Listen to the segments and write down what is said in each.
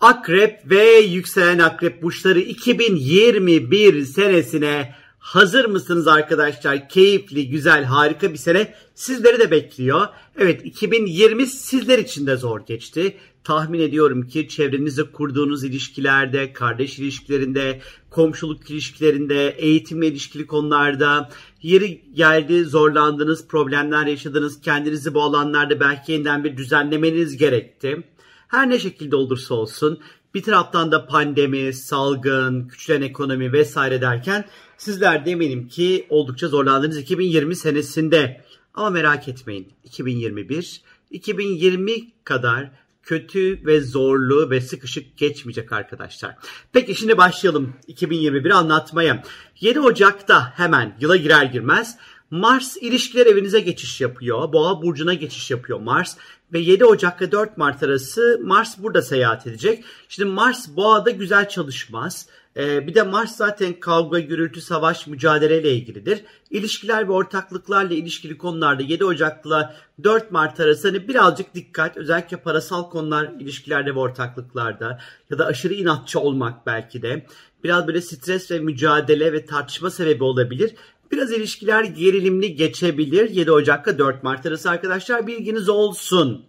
Akrep ve yükselen akrep burçları 2021 senesine hazır mısınız arkadaşlar? Keyifli, güzel, harika bir sene sizleri de bekliyor. Evet 2020 sizler için de zor geçti. Tahmin ediyorum ki çevrenizde kurduğunuz ilişkilerde, kardeş ilişkilerinde, komşuluk ilişkilerinde, eğitimle ilişkili konularda yeri geldi zorlandınız, problemler yaşadınız. Kendinizi bu alanlarda belki yeniden bir düzenlemeniz gerekti. Her ne şekilde olursa olsun bir taraftan da pandemi, salgın, küçülen ekonomi vesaire derken sizler de eminim ki oldukça zorlandınız 2020 senesinde. Ama merak etmeyin 2021, 2020 kadar kötü ve zorlu ve sıkışık geçmeyecek arkadaşlar. Peki şimdi başlayalım 2021 anlatmaya. 7 Ocak'ta hemen yıla girer girmez Mars ilişkiler evinize geçiş yapıyor. Boğa burcuna geçiş yapıyor Mars ve 7 Ocak ve 4 Mart arası Mars burada seyahat edecek. Şimdi Mars Boğa'da güzel çalışmaz. Ee, bir de Mars zaten kavga, gürültü, savaş, mücadeleyle ilgilidir. İlişkiler ve ortaklıklarla ilişkili konularda 7 Ocak'la 4 Mart arası hani birazcık dikkat özellikle parasal konular ilişkilerde ve ortaklıklarda ya da aşırı inatçı olmak belki de biraz böyle stres ve mücadele ve tartışma sebebi olabilir. Biraz ilişkiler gerilimli geçebilir 7 Ocak'la 4 Mart arası arkadaşlar bilginiz olsun.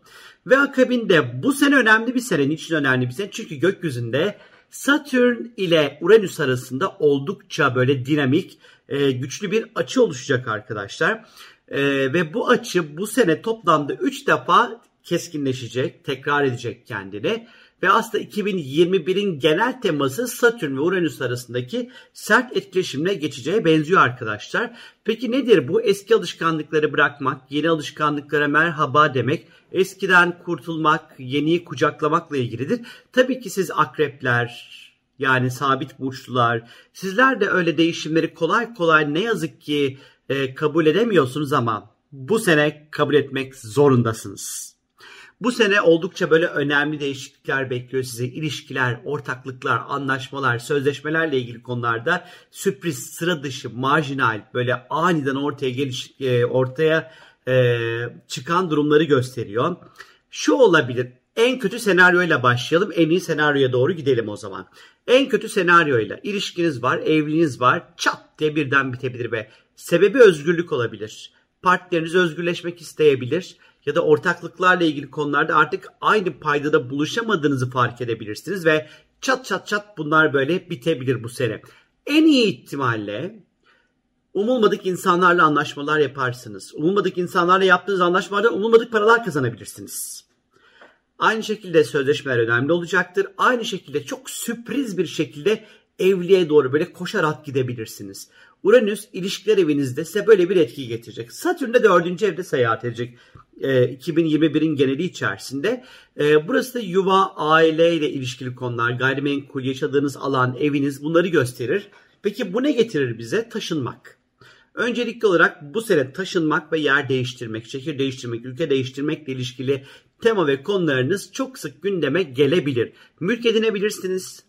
Ve akabinde bu sene önemli bir sene. Niçin önemli bir sene? Çünkü gökyüzünde Satürn ile Uranüs arasında oldukça böyle dinamik, e, güçlü bir açı oluşacak arkadaşlar. E, ve bu açı bu sene toplamda 3 defa keskinleşecek, tekrar edecek kendini. Ve aslında 2021'in genel teması Satürn ve Uranüs arasındaki sert etkileşimle geçeceğe benziyor arkadaşlar. Peki nedir bu? Eski alışkanlıkları bırakmak, yeni alışkanlıklara merhaba demek, eskiden kurtulmak, yeniyi kucaklamakla ilgilidir. Tabii ki siz akrepler, yani sabit burçlular, sizler de öyle değişimleri kolay kolay ne yazık ki e, kabul edemiyorsunuz ama bu sene kabul etmek zorundasınız. Bu sene oldukça böyle önemli değişiklikler bekliyor sizi. İlişkiler, ortaklıklar, anlaşmalar, sözleşmelerle ilgili konularda sürpriz, sıra dışı, marjinal, böyle aniden ortaya geliş, e, ortaya e, çıkan durumları gösteriyor. Şu olabilir. En kötü senaryoyla başlayalım. En iyi senaryoya doğru gidelim o zaman. En kötü senaryoyla ilişkiniz var, evliliğiniz var. Çat diye birden bitebilir ve sebebi özgürlük olabilir. Partneriniz özgürleşmek isteyebilir ya da ortaklıklarla ilgili konularda artık aynı paydada buluşamadığınızı fark edebilirsiniz ve çat çat çat bunlar böyle bitebilir bu sene. En iyi ihtimalle umulmadık insanlarla anlaşmalar yaparsınız. Umulmadık insanlarla yaptığınız anlaşmalardan umulmadık paralar kazanabilirsiniz. Aynı şekilde sözleşmeler önemli olacaktır. Aynı şekilde çok sürpriz bir şekilde evliliğe doğru böyle koşarak gidebilirsiniz. Uranüs ilişkiler evinizde size böyle bir etki getirecek. Satürn de dördüncü evde seyahat edecek. E, 2021'in geneli içerisinde. E, burası da yuva, aile ile ilişkili konular, gayrimenkul, yaşadığınız alan, eviniz bunları gösterir. Peki bu ne getirir bize? Taşınmak. Öncelikli olarak bu sene taşınmak ve yer değiştirmek, şehir değiştirmek, ülke değiştirmekle ilişkili tema ve konularınız çok sık gündeme gelebilir. Mülk edinebilirsiniz.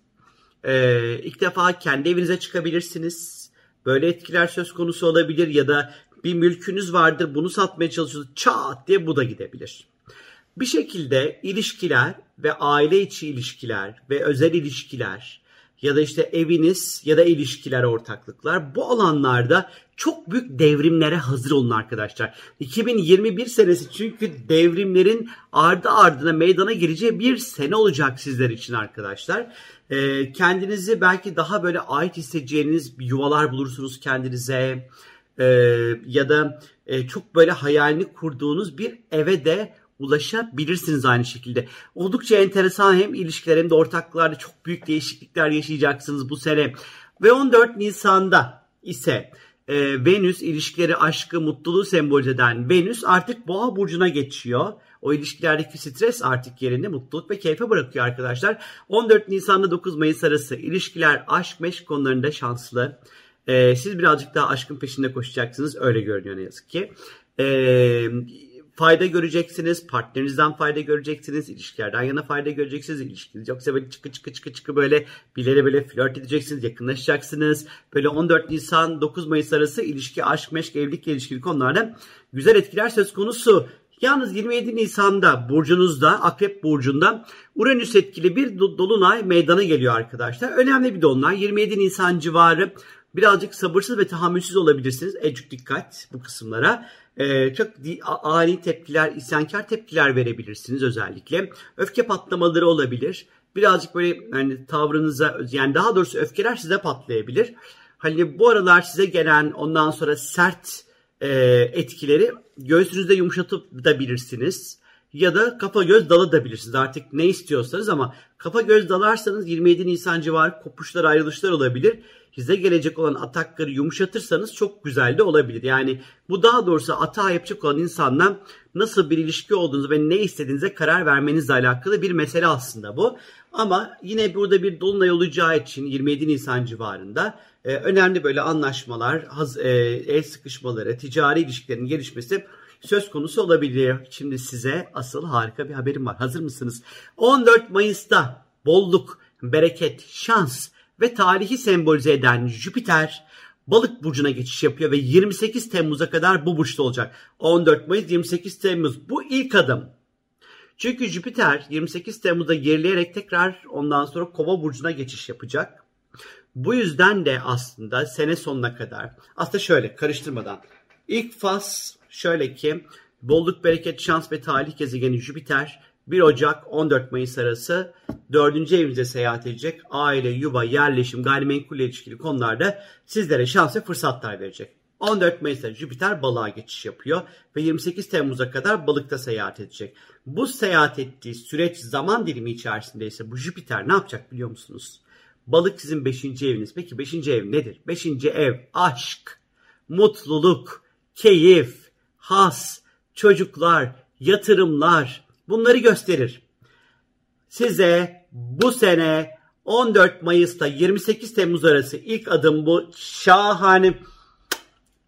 Ee, ilk defa kendi evinize çıkabilirsiniz. Böyle etkiler söz konusu olabilir ya da bir mülkünüz vardır bunu satmaya çalışıyorsunuz çat diye bu da gidebilir. Bir şekilde ilişkiler ve aile içi ilişkiler ve özel ilişkiler ya da işte eviniz ya da ilişkiler, ortaklıklar bu alanlarda çok büyük devrimlere hazır olun arkadaşlar. 2021 senesi çünkü devrimlerin ardı ardına meydana geleceği bir sene olacak sizler için arkadaşlar. Ee, kendinizi belki daha böyle ait hissedeceğiniz yuvalar bulursunuz kendinize. Ee, ya da e, çok böyle hayalini kurduğunuz bir eve de ulaşabilirsiniz aynı şekilde. Oldukça enteresan hem ilişkiler hem de ortaklıklarda çok büyük değişiklikler yaşayacaksınız bu sene. Ve 14 Nisan'da ise e, Venüs ilişkileri, aşkı, mutluluğu sembolize eden Venüs artık Boğa burcuna geçiyor. O ilişkilerdeki stres artık yerini mutluluk ve keyfe bırakıyor arkadaşlar. 14 Nisan'da 9 Mayıs arası ilişkiler, aşk, meşk konularında şanslı. Ee, siz birazcık daha aşkın peşinde koşacaksınız. Öyle görünüyor ne yazık ki. Ee, fayda göreceksiniz. Partnerinizden fayda göreceksiniz. ilişkilerden yana fayda göreceksiniz. İlişkiniz yoksa böyle çıkı çıkı çıkı çıkı böyle birilere böyle flört edeceksiniz. Yakınlaşacaksınız. Böyle 14 Nisan 9 Mayıs arası ilişki, aşk, meşk, evlilikle ilişkili konularda güzel etkiler söz konusu. Yalnız 27 Nisan'da burcunuzda, Akrep burcunda Uranüs etkili bir dolunay meydana geliyor arkadaşlar. Önemli bir dolunay. 27 Nisan civarı birazcık sabırsız ve tahammülsüz olabilirsiniz. Ecuk dikkat bu kısımlara. Ee, çok ani tepkiler, isyankar tepkiler verebilirsiniz özellikle. Öfke patlamaları olabilir. Birazcık böyle yani tavrınıza yani daha doğrusu öfkeler size patlayabilir. Hani bu aralar size gelen ondan sonra sert e, etkileri göğsünüzde yumuşatıp da bilirsiniz. Ya da kafa göz dalabilirsiniz artık ne istiyorsanız ama kafa göz dalarsanız 27 Nisan civarı kopuşlar ayrılışlar olabilir. Size gelecek olan atakları yumuşatırsanız çok güzel de olabilir. Yani bu daha doğrusu atağa yapacak olan insanla nasıl bir ilişki olduğunuzu ve ne istediğinize karar vermenizle alakalı bir mesele aslında bu. Ama yine burada bir dolunay olacağı için 27 Nisan civarında e, önemli böyle anlaşmalar, haz, e, el sıkışmaları, ticari ilişkilerin gelişmesi söz konusu olabilir. Şimdi size asıl harika bir haberim var. Hazır mısınız? 14 Mayıs'ta bolluk, bereket, şans ve tarihi sembolize eden Jüpiter balık burcuna geçiş yapıyor ve 28 Temmuz'a kadar bu burçta olacak. 14 Mayıs 28 Temmuz bu ilk adım. Çünkü Jüpiter 28 Temmuz'da gerileyerek tekrar ondan sonra Kova burcuna geçiş yapacak. Bu yüzden de aslında sene sonuna kadar aslında şöyle karıştırmadan ilk faz şöyle ki bolluk, bereket, şans ve talih gezegeni Jüpiter 1 Ocak 14 Mayıs arası 4. evinize seyahat edecek. Aile, yuva, yerleşim, gayrimenkul ilişkili konularda sizlere şans ve fırsatlar verecek. 14 Mayıs'ta Jüpiter balığa geçiş yapıyor ve 28 Temmuz'a kadar balıkta seyahat edecek. Bu seyahat ettiği süreç zaman dilimi içerisinde ise bu Jüpiter ne yapacak biliyor musunuz? Balık sizin 5. eviniz. Peki 5. ev nedir? 5. ev aşk, mutluluk, keyif, has, çocuklar, yatırımlar bunları gösterir. Size bu sene 14 Mayıs'ta 28 Temmuz arası ilk adım bu şahane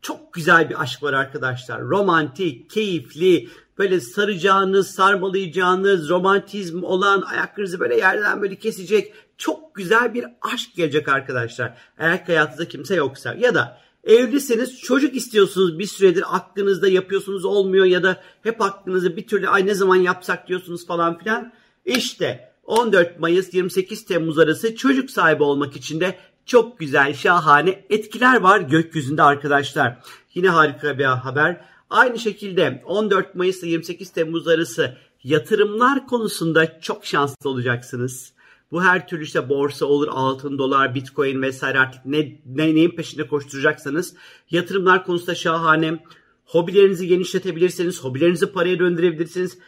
çok güzel bir aşk var arkadaşlar. Romantik, keyifli, böyle saracağınız, sarmalayacağınız, romantizm olan ayaklarınızı böyle yerden böyle kesecek çok güzel bir aşk gelecek arkadaşlar. Eğer hayatınızda kimse yoksa ya da evlisiniz çocuk istiyorsunuz bir süredir aklınızda yapıyorsunuz olmuyor ya da hep aklınızda bir türlü ay ne zaman yapsak diyorsunuz falan filan. İşte 14 Mayıs 28 Temmuz arası çocuk sahibi olmak için de çok güzel, şahane etkiler var gökyüzünde arkadaşlar. Yine harika bir haber. Aynı şekilde 14 Mayıs ile 28 Temmuz arası yatırımlar konusunda çok şanslı olacaksınız. Bu her türlü işte borsa olur, altın, dolar, bitcoin vesaire artık ne, ne neyin peşinde koşturacaksanız yatırımlar konusunda şahane. Hobilerinizi genişletebilirsiniz, hobilerinizi paraya döndürebilirsiniz.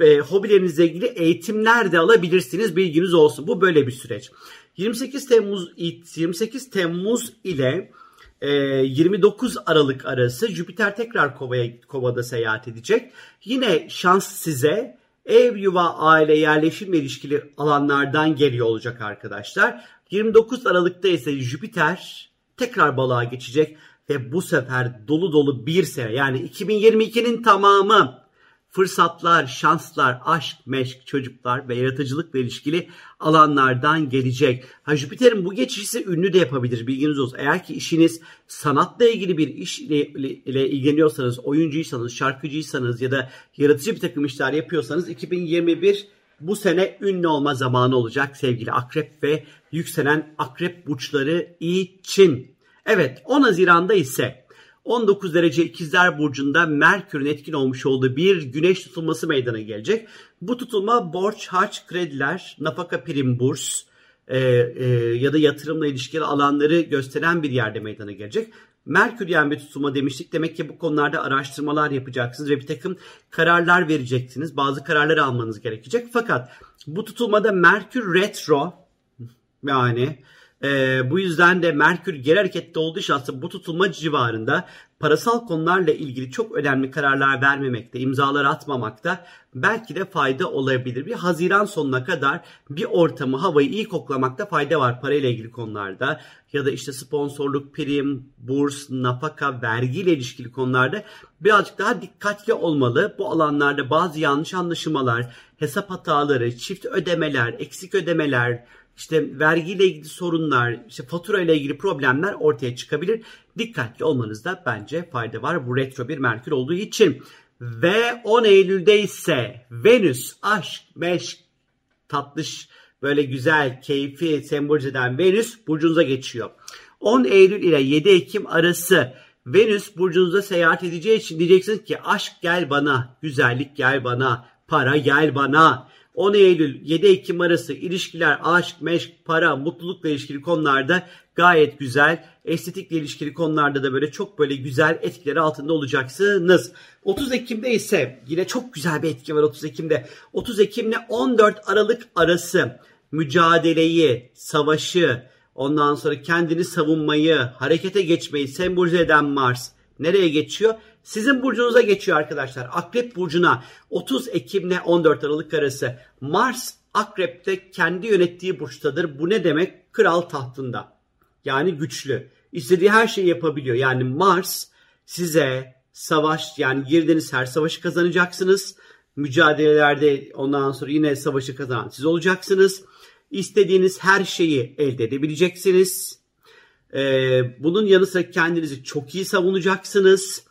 E, hobilerinizle ilgili eğitimler de alabilirsiniz. Bilginiz olsun. Bu böyle bir süreç. 28 Temmuz 28 Temmuz ile 29 e, Aralık arası Jüpiter tekrar Kova'ya Kova'da seyahat edecek. Yine şans size ev, yuva, aile, yerleşim ilişkili alanlardan geliyor olacak arkadaşlar. 29 Aralık'ta ise Jüpiter tekrar balığa geçecek ve bu sefer dolu dolu bir sene yani 2022'nin tamamı fırsatlar, şanslar, aşk, meşk, çocuklar ve yaratıcılıkla ilişkili alanlardan gelecek. Ha Jüpiter'in bu geçişi ünlü de yapabilir bilginiz olsun. Eğer ki işiniz sanatla ilgili bir iş ile, ile ilgileniyorsanız, oyuncuysanız, şarkıcıysanız ya da yaratıcı bir takım işler yapıyorsanız 2021 bu sene ünlü olma zamanı olacak sevgili akrep ve yükselen akrep burçları için. Evet 10 Haziran'da ise 19 derece ikizler burcunda Merkür'ün etkin olmuş olduğu bir güneş tutulması meydana gelecek. Bu tutulma borç, harç, krediler, nafaka prim, burs e, e, ya da yatırımla ilişkili alanları gösteren bir yerde meydana gelecek. Merkür yani bir tutulma demiştik. Demek ki bu konularda araştırmalar yapacaksınız ve bir takım kararlar vereceksiniz. Bazı kararlar almanız gerekecek. Fakat bu tutulmada Merkür retro yani e, bu yüzden de Merkür geri harekette olduğu için aslında bu tutulma civarında parasal konularla ilgili çok önemli kararlar vermemekte, imzalar atmamakta belki de fayda olabilir. Bir Haziran sonuna kadar bir ortamı, havayı iyi koklamakta fayda var parayla ilgili konularda ya da işte sponsorluk, prim, burs, nafaka, vergiyle ilişkili konularda birazcık daha dikkatli olmalı. Bu alanlarda bazı yanlış anlaşılmalar, hesap hataları, çift ödemeler, eksik ödemeler, işte vergiyle ilgili sorunlar, işte fatura ile ilgili problemler ortaya çıkabilir. Dikkatli olmanızda bence fayda var bu retro bir Merkür olduğu için. Ve 10 Eylül'de ise Venüs, aşk, meşk, tatlış, böyle güzel, keyfi sembolize eden Venüs burcunuza geçiyor. 10 Eylül ile 7 Ekim arası Venüs burcunuzda seyahat edeceği için diyeceksiniz ki aşk gel bana, güzellik gel bana, para gel bana. 10 Eylül 7 Ekim arası ilişkiler, aşk, meşk, para, mutlulukla ilişkili konularda gayet güzel. Estetikle ilişkili konularda da böyle çok böyle güzel etkileri altında olacaksınız. 30 Ekim'de ise yine çok güzel bir etki var 30 Ekim'de. 30 Ekim'le 14 Aralık arası mücadeleyi, savaşı, ondan sonra kendini savunmayı, harekete geçmeyi sembolize eden Mars nereye geçiyor? Sizin burcunuza geçiyor arkadaşlar. Akrep burcuna 30 Ekim ile 14 Aralık arası Mars Akrep'te kendi yönettiği burçtadır. Bu ne demek? Kral tahtında. Yani güçlü. İstediği her şeyi yapabiliyor. Yani Mars size savaş yani girdiğiniz her savaşı kazanacaksınız. Mücadelelerde ondan sonra yine savaşı kazanan siz olacaksınız. İstediğiniz her şeyi elde edebileceksiniz. Ee, bunun yanı sıra kendinizi çok iyi savunacaksınız.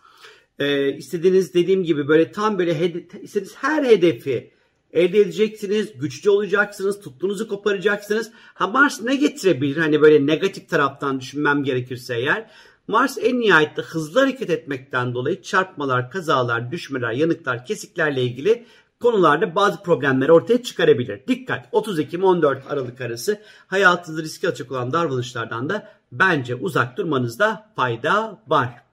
Ee, istediğiniz dediğim gibi böyle tam böyle hede- istediğiniz her hedefi elde edeceksiniz, güçlü olacaksınız, tuttuğunuzu koparacaksınız. Ha Mars ne getirebilir? Hani böyle negatif taraftan düşünmem gerekirse eğer. Mars en nihayette hızlı hareket etmekten dolayı çarpmalar, kazalar, düşmeler, yanıklar, kesiklerle ilgili konularda bazı problemler ortaya çıkarabilir. Dikkat! 30 Ekim 14 Aralık arası hayatınızı riske açık olan davranışlardan da bence uzak durmanızda fayda var.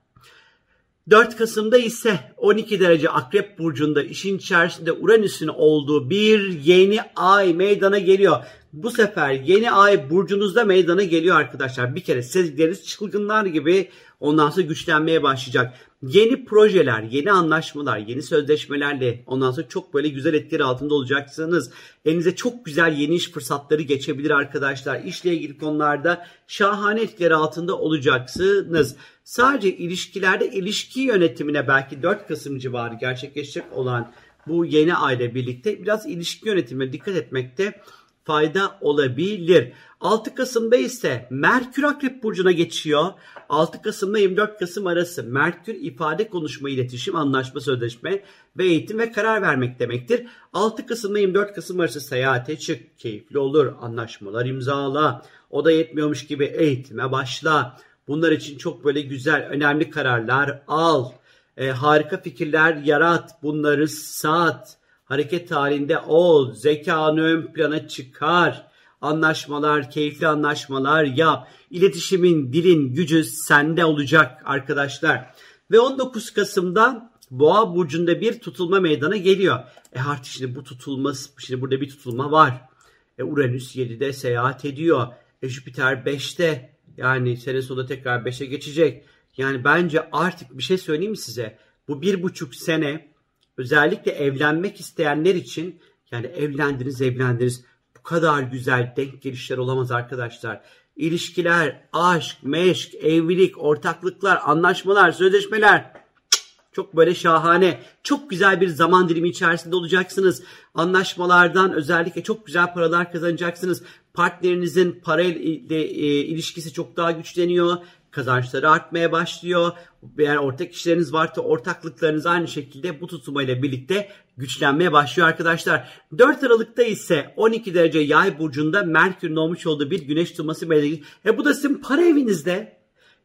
4 Kasım'da ise 12 derece Akrep Burcu'nda işin içerisinde Uranüs'ün olduğu bir yeni ay meydana geliyor. Bu sefer yeni ay burcunuzda meydana geliyor arkadaşlar. Bir kere sezgileriniz çılgınlar gibi ondan sonra güçlenmeye başlayacak. Yeni projeler, yeni anlaşmalar, yeni sözleşmelerle ondan sonra çok böyle güzel etkileri altında olacaksınız. Elinize çok güzel yeni iş fırsatları geçebilir arkadaşlar. İşle ilgili konularda şahane etkileri altında olacaksınız. Sadece ilişkilerde ilişki yönetimine belki 4 Kasım civarı gerçekleşecek olan bu yeni ayla birlikte biraz ilişki yönetimine dikkat etmekte fayda olabilir. 6 Kasım'da ise Merkür Akrep Burcu'na geçiyor. 6 Kasım'da 24 Kasım arası Merkür ifade, konuşma, iletişim, anlaşma, sözleşme ve eğitim ve karar vermek demektir. 6 Kasım'da 24 Kasım arası seyahate çık, keyifli olur, anlaşmalar imzala. O da yetmiyormuş gibi eğitime başla. Bunlar için çok böyle güzel, önemli kararlar al. E, harika fikirler yarat, bunları sat hareket halinde ol, zekanı ön plana çıkar, anlaşmalar, keyifli anlaşmalar yap. İletişimin, dilin gücü sende olacak arkadaşlar. Ve 19 Kasım'da Boğa burcunda bir tutulma meydana geliyor. E artık şimdi bu tutulma, şimdi burada bir tutulma var. E Uranüs 7'de seyahat ediyor. E Jüpiter 5'te. Yani sene sonunda tekrar 5'e geçecek. Yani bence artık bir şey söyleyeyim mi size? Bu bir buçuk sene özellikle evlenmek isteyenler için yani evlendiniz evlendiniz bu kadar güzel denk gelişler olamaz arkadaşlar. İlişkiler, aşk, meşk, evlilik, ortaklıklar, anlaşmalar, sözleşmeler çok böyle şahane, çok güzel bir zaman dilimi içerisinde olacaksınız. Anlaşmalardan özellikle çok güzel paralar kazanacaksınız. Partnerinizin parayla e, ilişkisi çok daha güçleniyor kazançları artmaya başlıyor. Eğer ortak işleriniz varsa ortaklıklarınız aynı şekilde bu tutulmayla birlikte güçlenmeye başlıyor arkadaşlar. 4 Aralık'ta ise 12 derece yay burcunda Merkür'ün olmuş olduğu bir güneş tutulması belirli. E bu da sizin para evinizde.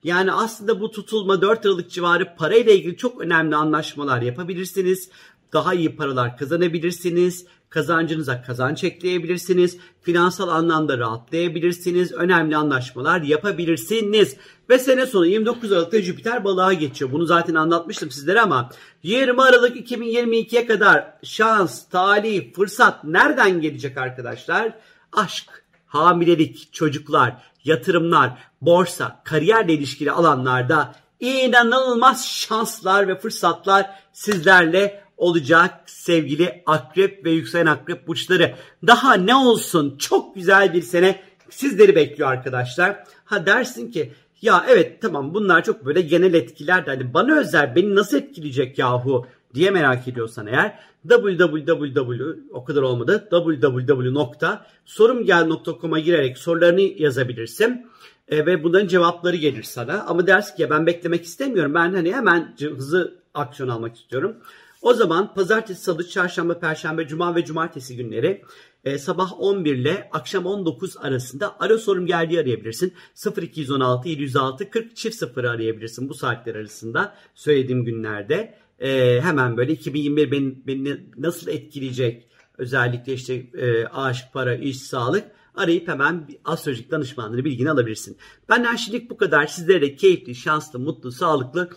Yani aslında bu tutulma 4 Aralık civarı parayla ilgili çok önemli anlaşmalar yapabilirsiniz. Daha iyi paralar kazanabilirsiniz kazancınıza kazanç ekleyebilirsiniz. Finansal anlamda rahatlayabilirsiniz. Önemli anlaşmalar yapabilirsiniz. Ve sene sonu 29 Aralık'ta Jüpiter balığa geçiyor. Bunu zaten anlatmıştım sizlere ama 20 Aralık 2022'ye kadar şans, talih, fırsat nereden gelecek arkadaşlar? Aşk, hamilelik, çocuklar, yatırımlar, borsa, kariyerle ilişkili alanlarda inanılmaz şanslar ve fırsatlar sizlerle olacak sevgili akrep ve yükselen akrep burçları. Daha ne olsun çok güzel bir sene sizleri bekliyor arkadaşlar. Ha dersin ki ya evet tamam bunlar çok böyle genel etkiler de hani bana özel beni nasıl etkileyecek yahu diye merak ediyorsan eğer www o kadar olmadı www.sorumgel.com'a girerek sorularını yazabilirsin e, ve bunların cevapları gelir sana ama dersin ki ya ben beklemek istemiyorum ben hani hemen hızlı aksiyon almak istiyorum. O zaman pazartesi, salı, çarşamba, perşembe, cuma ve cumartesi günleri e, sabah 11 ile akşam 19 arasında ara sorum geldiği arayabilirsin. 0216 706 40 çift 0 arayabilirsin bu saatler arasında söylediğim günlerde. E, hemen böyle 2021 beni, beni nasıl etkileyecek özellikle işte e, aşk, para, iş, sağlık arayıp hemen astrolojik danışmanlığı bilgini alabilirsin. Benden şimdilik bu kadar. Sizlere keyifli, şanslı, mutlu, sağlıklı,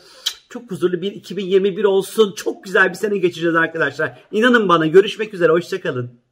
çok huzurlu bir 2021 olsun. Çok güzel bir sene geçireceğiz arkadaşlar. İnanın bana görüşmek üzere. Hoşçakalın.